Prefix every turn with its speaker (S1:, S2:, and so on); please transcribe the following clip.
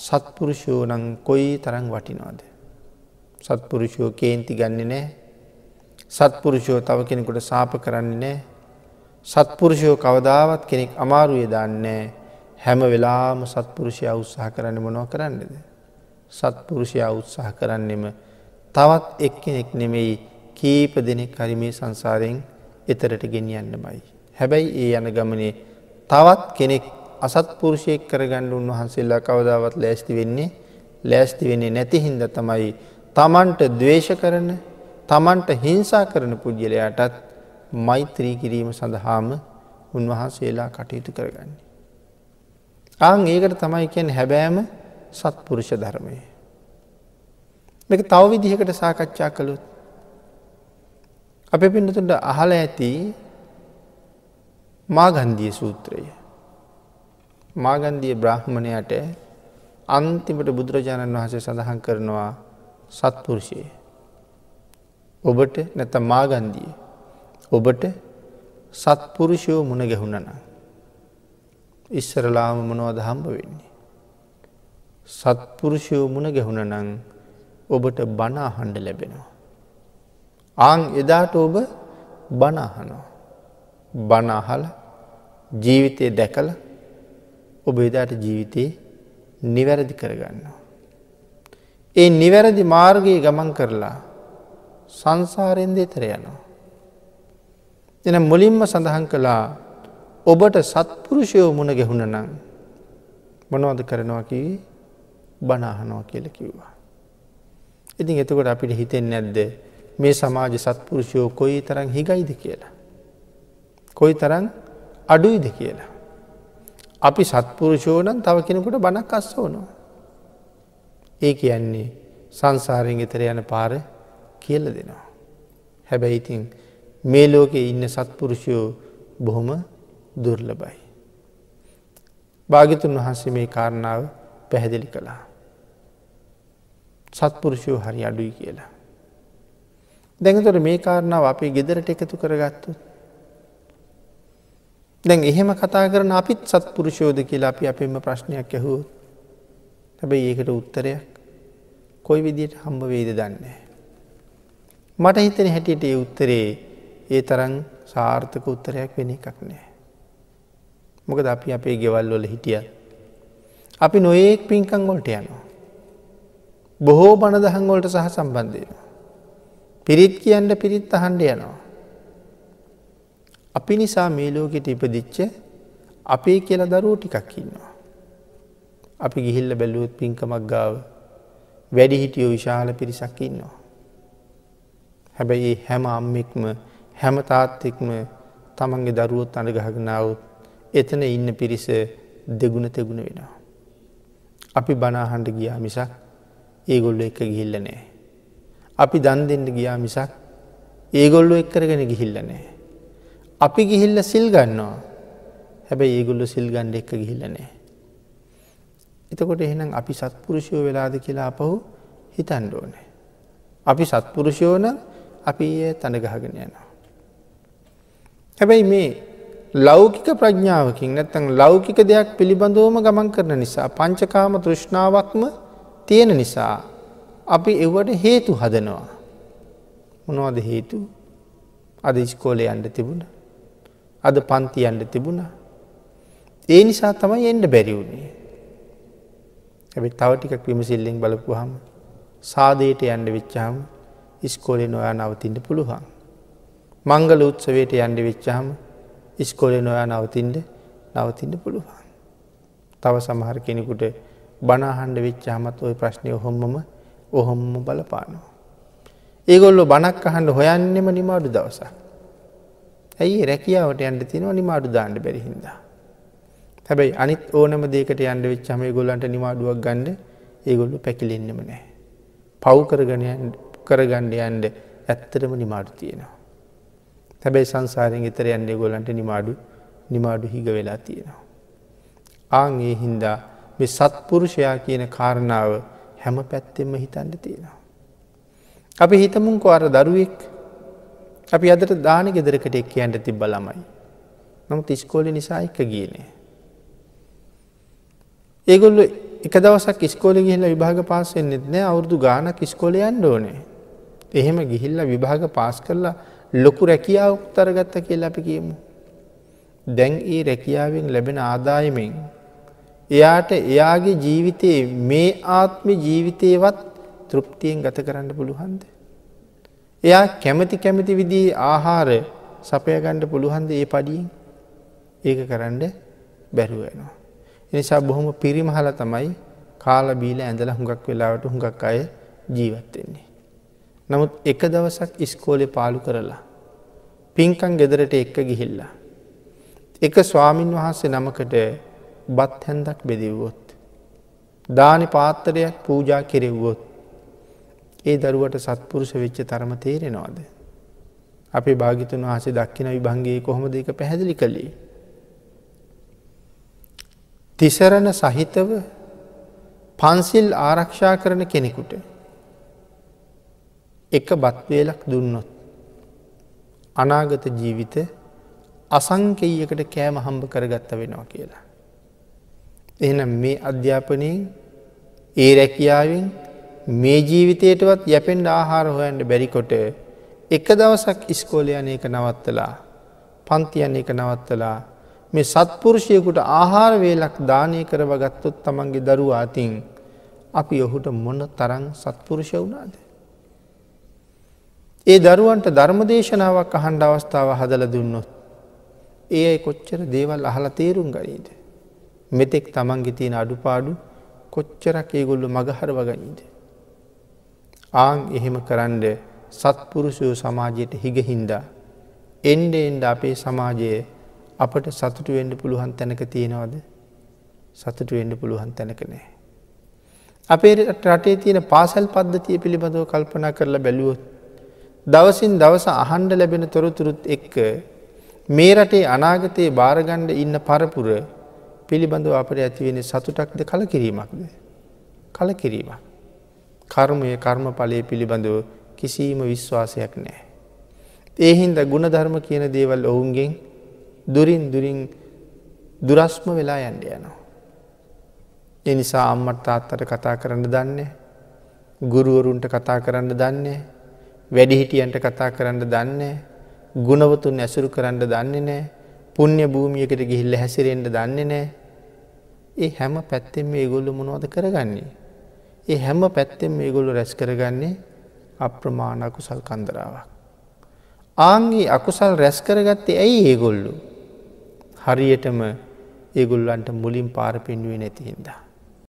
S1: සත්පුරුෂයෝ නං කොයි තරං වටිනවාද. සත්පුරුෂයෝ කේන්ති ගන්න නෑ සත්පුරුෂයෝ තව කෙනෙකුට සාප කරන්නේ නෑ සත්පුරුෂයෝ කවදාවත් කෙනෙක් අමාරුය දන්නේ හැම වෙලාම සත්පුරුෂයා උත්සාහ කරන්න මොනව කරන්නද. සත්පුරුෂයා උත්සාහ කරන්නෙම තවත් එක්කෙනෙක් නෙමෙයි කීප දෙනෙක් හරි මේ සංසාරයෙන් එතරට ගෙනියන්න බයි. හැබැයි ඒ යන ගමනේ තවත් කෙනෙක් අසත්පුරුෂයෙක් කරගණ්ඩ උන්වහන්සේල්ලා කවදාවත් ලෑස්ති වෙන්නේ ලෑස්ති වෙන්නේ නැති හින්ද තමයි තමන්ට දවේශ කරන තමන්ට හිංසා කරන පුද්ගලයාටත් මෛත්‍රී කිරීම සඳහාම උන්වහන්සේලා කටයුතු කරගන්නේ. ආං ඒකට තමයි කියැන හැබෑම සත්පුරුෂ ධර්මය. මේක තව විදිහකට සාකච්ඡා කළුත්. අප පිඩතුට අහල ඇති මාගන්දිය සූත්‍රය. මාගන්දිය බ්‍රහ්මණයට අන්තිමට බුදුරජාණන් වහසේ සඳහන් කරනවා සත්පුරුෂය. ඔබට නැත මාගන්දිය. ඔබට සත්පුරුෂයෝ මුණ ගැහුණන. ඉස්සරලාම මොනවද හම්බ වෙන්නේ. සත්පුරුෂයෝ මුණ ගැහුණ නං ඔබට බනා හඬ ලැබෙනවා. ආං එදාට ඔබ බනාහනෝ. බනාහල ජීවිතය දැකල ඔබ එදාට ජීවිතයේ නිවැරදි කරගන්නවා. ඒ නිවැරදි මාර්ගයේ ගමන් කරලා සංසාරෙන් දෙතර යනවා. එන මුලින්ම සඳහන් කළා ඔබට සත්පුරුෂයෝ මුණ ගැහුණ නං මොනවද කරනවා කිවී බනාහනවා කියල කිව්වා. ඉතින් එතකොට අපිට හිතෙන් නැද්ද මේ සමාජ සත්පුරුෂයෝ කොයි තරං හිගයිද කියලා. කොයි තරං අඩුයිද කියලා. අපි සත්පුරුෂෝනන් තව කෙනෙකුට බණක් අස්ස ඕනවා. ඒ කියන්නේ සංසාරයෙන් ගෙතර යන පාර කියල දෙනවා. හැබැයි ඉතින් මේ ලෝකෙ ඉන්න සත්පුරුෂයෝ බොහොම දුර්ලබයි. භාගිතුන් වහන්සේ මේ කාරණාව පැහැදිලි කළා. සත්පුරුෂයෝ හරි අඩුයි කියලා. දැඟතොට මේ කාරණාව අපේ ගෙදරට එකතු කරගත්තු. දැන් එහෙම කතා කරන අපිත් සත්පුරුෂෝද කියලා අපි අපෙම ප්‍රශ්නයක් ඇහුව හැබැයි ඒකට උත්තරයක් කොයි විදියට හම්බ වේද දන්නේ. මට හිතන හැටියට ඒ උත්තරේ ඒ තරන් සාර්ථක උත්තරයක් වෙන එකක් නෑ. මොකද අපි අපේ ගෙවල් වල හිටිය. අපි නොඒක් පින්කං ගොල්ට යනවා. බොහෝ බණ දහංගොලට සහ සම්බන්ධයන. පිරිත් කියන්ට පිරිත් අහන්ඩ යනවා. අපි නිසා මේ ලෝකෙට ඉපදිච්ච අපේ කියල දරුව ටිකක් ඉන්නවා. අපි ගිහිල්ල බැලුවත් පින්කමක් ගාව වැඩි හිටියෝ විශාල පිරිසක් ඉන්නවා. හැබැයි හැම අම්මෙක්ම හැම තාත්තෙක්ම තමන්ගේ දරුවොත් අඩ ගහගනාවත් එතන ඉන්න පිරිස දෙගුණ තෙගුණ වෙනවා. අපි බනාහන්ඩ ගියා මිසක් ඒගොල්ලො එක ගිහිල්ල නෑ. අපි දන් දෙන්න ගියා මිසක් ඒගොල්ලො එක්කරගෙන ගිහිල්ල නෑ. අපි ගිහිල්ල සිල් ගන්නවා හැබැයි ඒගොල්ලො සිල් ගණ්ඩ එක්ක ගිහිල්ල නෑ. එතකොට එහෙනම් අපි සත්පුරුෂයෝ වෙලාද කියලා අපහු හිතන්ඩෝනෑ. අපි සත්පුරුෂයෝන අපි ඒ තනගහගෙන යනවා. හැබැයි මේ ලෞකික ප්‍රඥාවකින් නැත්තං ලෞකික දෙයක් පිළිබඳවම ගමන් කරන නිසා පංචකාම තෘෂ්ණාවක්ම තියෙන නිසා අපි එවට හේතු හදනවා. මොනවද හේතු අද ඉස්කෝලය අන්ඩ තිබුණ. අද පන්ති අන්ඩ තිබුණ. ඒ නිසා තමයි එන්ඩ බැරිවුණේ. ඇබි තව ටිකක් විමසිල්ලෙන් බලපුහම සාදයට යන්ඩ වෙච්චාම ඉස්කෝලෙ නොයා නවතින්ට පුළුවන්. මංගල උත්සවයට යන්ඩ වෙච්චාම ඉස්කොලෙ නොයා නවතින්ට නවතින්ට පුළුවන්. තව සමහර කෙනෙකුට බනාහන්ඩ වෙච්ච හමත් ඔය ප්‍රශ්නය හොම්මම ඔහොම්ම බලපානවා. ඒගොල්ලො බනක් අහන්ඩ හොයන්නෙම නිමාඩු දවස. ඇයි රැකියාවට යන්ට තිනවා නිමාඩු දාණ්ඩ බැරිහින්ද. හැබැයි අනිත් ඕනම දේකට යන්ඩ වෙච්චම ගොල්ලන්ට නිමාඩුවක් ගණ්ඩ ඒගොල්ලු පැකිලෙන්න්නම නෑ. පව් කරගන කරගණ්ඩ යන්ඩ ඇත්තටම නිමාඩු තියෙනවා. හැබැයි සංසාරෙන් එතර යන්නේ ගොලන්ට නිමාඩු නිමාඩු හිග වෙලා තියෙනවා. ආං ඒ හින්දා මේ සත්පුරුෂයා කියන කාරණාව හැම පැත්තෙම හිතන්ඩ තියෙනවා. අපි හිතමුන්කො අර දරුවෙක් අපි අදට දාන ගෙදරකට එක් කියන්ට තිබ්බ ළමයි. නමුත් ඉස්කෝල නිසා එක ගියනේ. ඒගොල්ල එක දවසක් ස්කෝල ගිහිල්ල විභාග පාස් වෙන්නෙත් නෑ අවුරදු ගානක් ස්කෝල යන්න ඕනේ. එහෙම ගිහිල්ල විභාග පාස් කරලා ලොකු රැකියාව උත්තරගත්ත කියලා අපි කියමු. දැන් ඒ රැකියාවෙන් ලැබෙන ආදායමෙන් එයාට එයාගේ ජීවිතයේ මේ ආත්ම ජීවිතයවත් තෘප්තියෙන් ගත කරන්න පුළුහන්ද. එයා කැමති කැමති විදිී ආහාර සපයගණ්ඩ පුළුහන්ද ඒ පඩියෙන් ඒක කරන්න බැරුවනවා. එනිසා බොහොම පිරිමහල තමයි කාල බීල ඇඳල හුඟක් වෙලාවට හුඟක් අය ජීවත්වෙන්නේ. නමුත් එක දවසක් ඉස්කෝලෙ පාලු කරලා. පින්කං ගෙදරට එක්ක ගිහිල්ලා. එක ස්වාමීන් වහන්සේ නමකට බත් හැන්දක් බෙදව්වොත්. දානි පාත්තරයක් පූජා කෙරෙව්වොත්. ඒ දරුවට සත්පුරුෂ වෙච්ච තරම තේරෙනවාද. අපේ භාගිතුන් වහසේ දක්කින විභංගේ කොහොමද එක පැහැදිලි කළේ. තිසරණ සහිතව පන්සිල් ආරක්ෂා කරන කෙනෙකුට එක බත්වේලක් දුන්නොත් අනාගත ජීවිත අසංකෙයකට කෑම හම්බ කරගත්ත වෙනවා කියලා. එහනම් මේ අධ්‍යාපනයෙන් ඒ රැකියාවෙන් මේ ජීවිතයටවත් යැපෙන්ඩ ආහාර හොයන්ට බැරිකොට එක දවසක් ඉස්කෝලයන එක නවත්තලා පන්තියන එක නවත්තලා මේ සත්පුරුෂයකුට ආහාර වේලක් දානය කරව ගත්තොත් තමන්ගේ දරු අතින් අපි ඔහුට මොන්න තරං සත්පුරුෂ වුණාද. ඒ දරුවන්ට ධර්මදේශනාවක් අහන්ඩ අවස්ථාව හදල දුන්නොත් ඒ කොච්චර දේවල් අහල තේරුම් ගනීද. මෙතෙක් තමන්ගේ තියෙන අඩුපාඩු කොච්චරක් ඒගොල්ලු මගහර වගනීද. ආං එහෙම කරන්ඩ සත්පුරුෂයෝ සමාජයට හිගහින්දා එන්ඩ එන්ඩ අපේ සමාජයේ අපට සතුටු වෙන්ඩ පුළුවන් තැනක තියෙනවද සතුටු වෙන්ඩ පුළුවන් තැනක නෑ. අපේ රටේ තියෙන පාසල් පද්ධතිය පිළිබඳව කල්පනා කරලා බැලුවොත්. දවසින් දවස අහන්ඩ ලැබෙන තොරතුරුත් එක්ක මේ රටේ අනාගතයේ භාරගණ්ඩ ඉන්න පරපුර පිළිබඳව අපට ඇතිවෙන සතුටක්ද කල කිරීමක්ද. කල කිරීම. කර්මය කර්ම පලය පිළිබඳව කිසිීම විශ්වාසයක් නෑ. ඒහින්ද ගුණධර්ම කියන දේවල් ඔවුන්ගෙන් දුරින් දුරින් දුරස්ම වෙලා යන්ඩ යනවා. එනිසා අම්මට තාත්තට කතා කරන්න දන්නේ. ගුරුවරුන්ට කතා කරන්න දන්නේ. වැඩිහිටියන්ට කතා කරන්න දන්නේ. ගුණවතුන් ඇසුරු කරන්න දන්නේ නෑ. පුුණ්‍ය භූමියකට ගිහිල්ල හැසිරෙන්ට දන්නේ නෑ. ඒ හැම පැත්තෙම මේ ගොල්ලු මොනවද කරගන්නේ. ඒ හැම පැත්තෙම මේ ගොල්ලු රැස් කරගන්නේ අප්‍රමාණ අකුසල් කන්දරාවක්. ආංගේ අකුසල් රැස් කරගත්තේ ඇයි ඒගොල්ලු. හරියටම ඒගොල්ලන්ට මුලින් පාර පෙන්ුවේ නැතිහින්දා.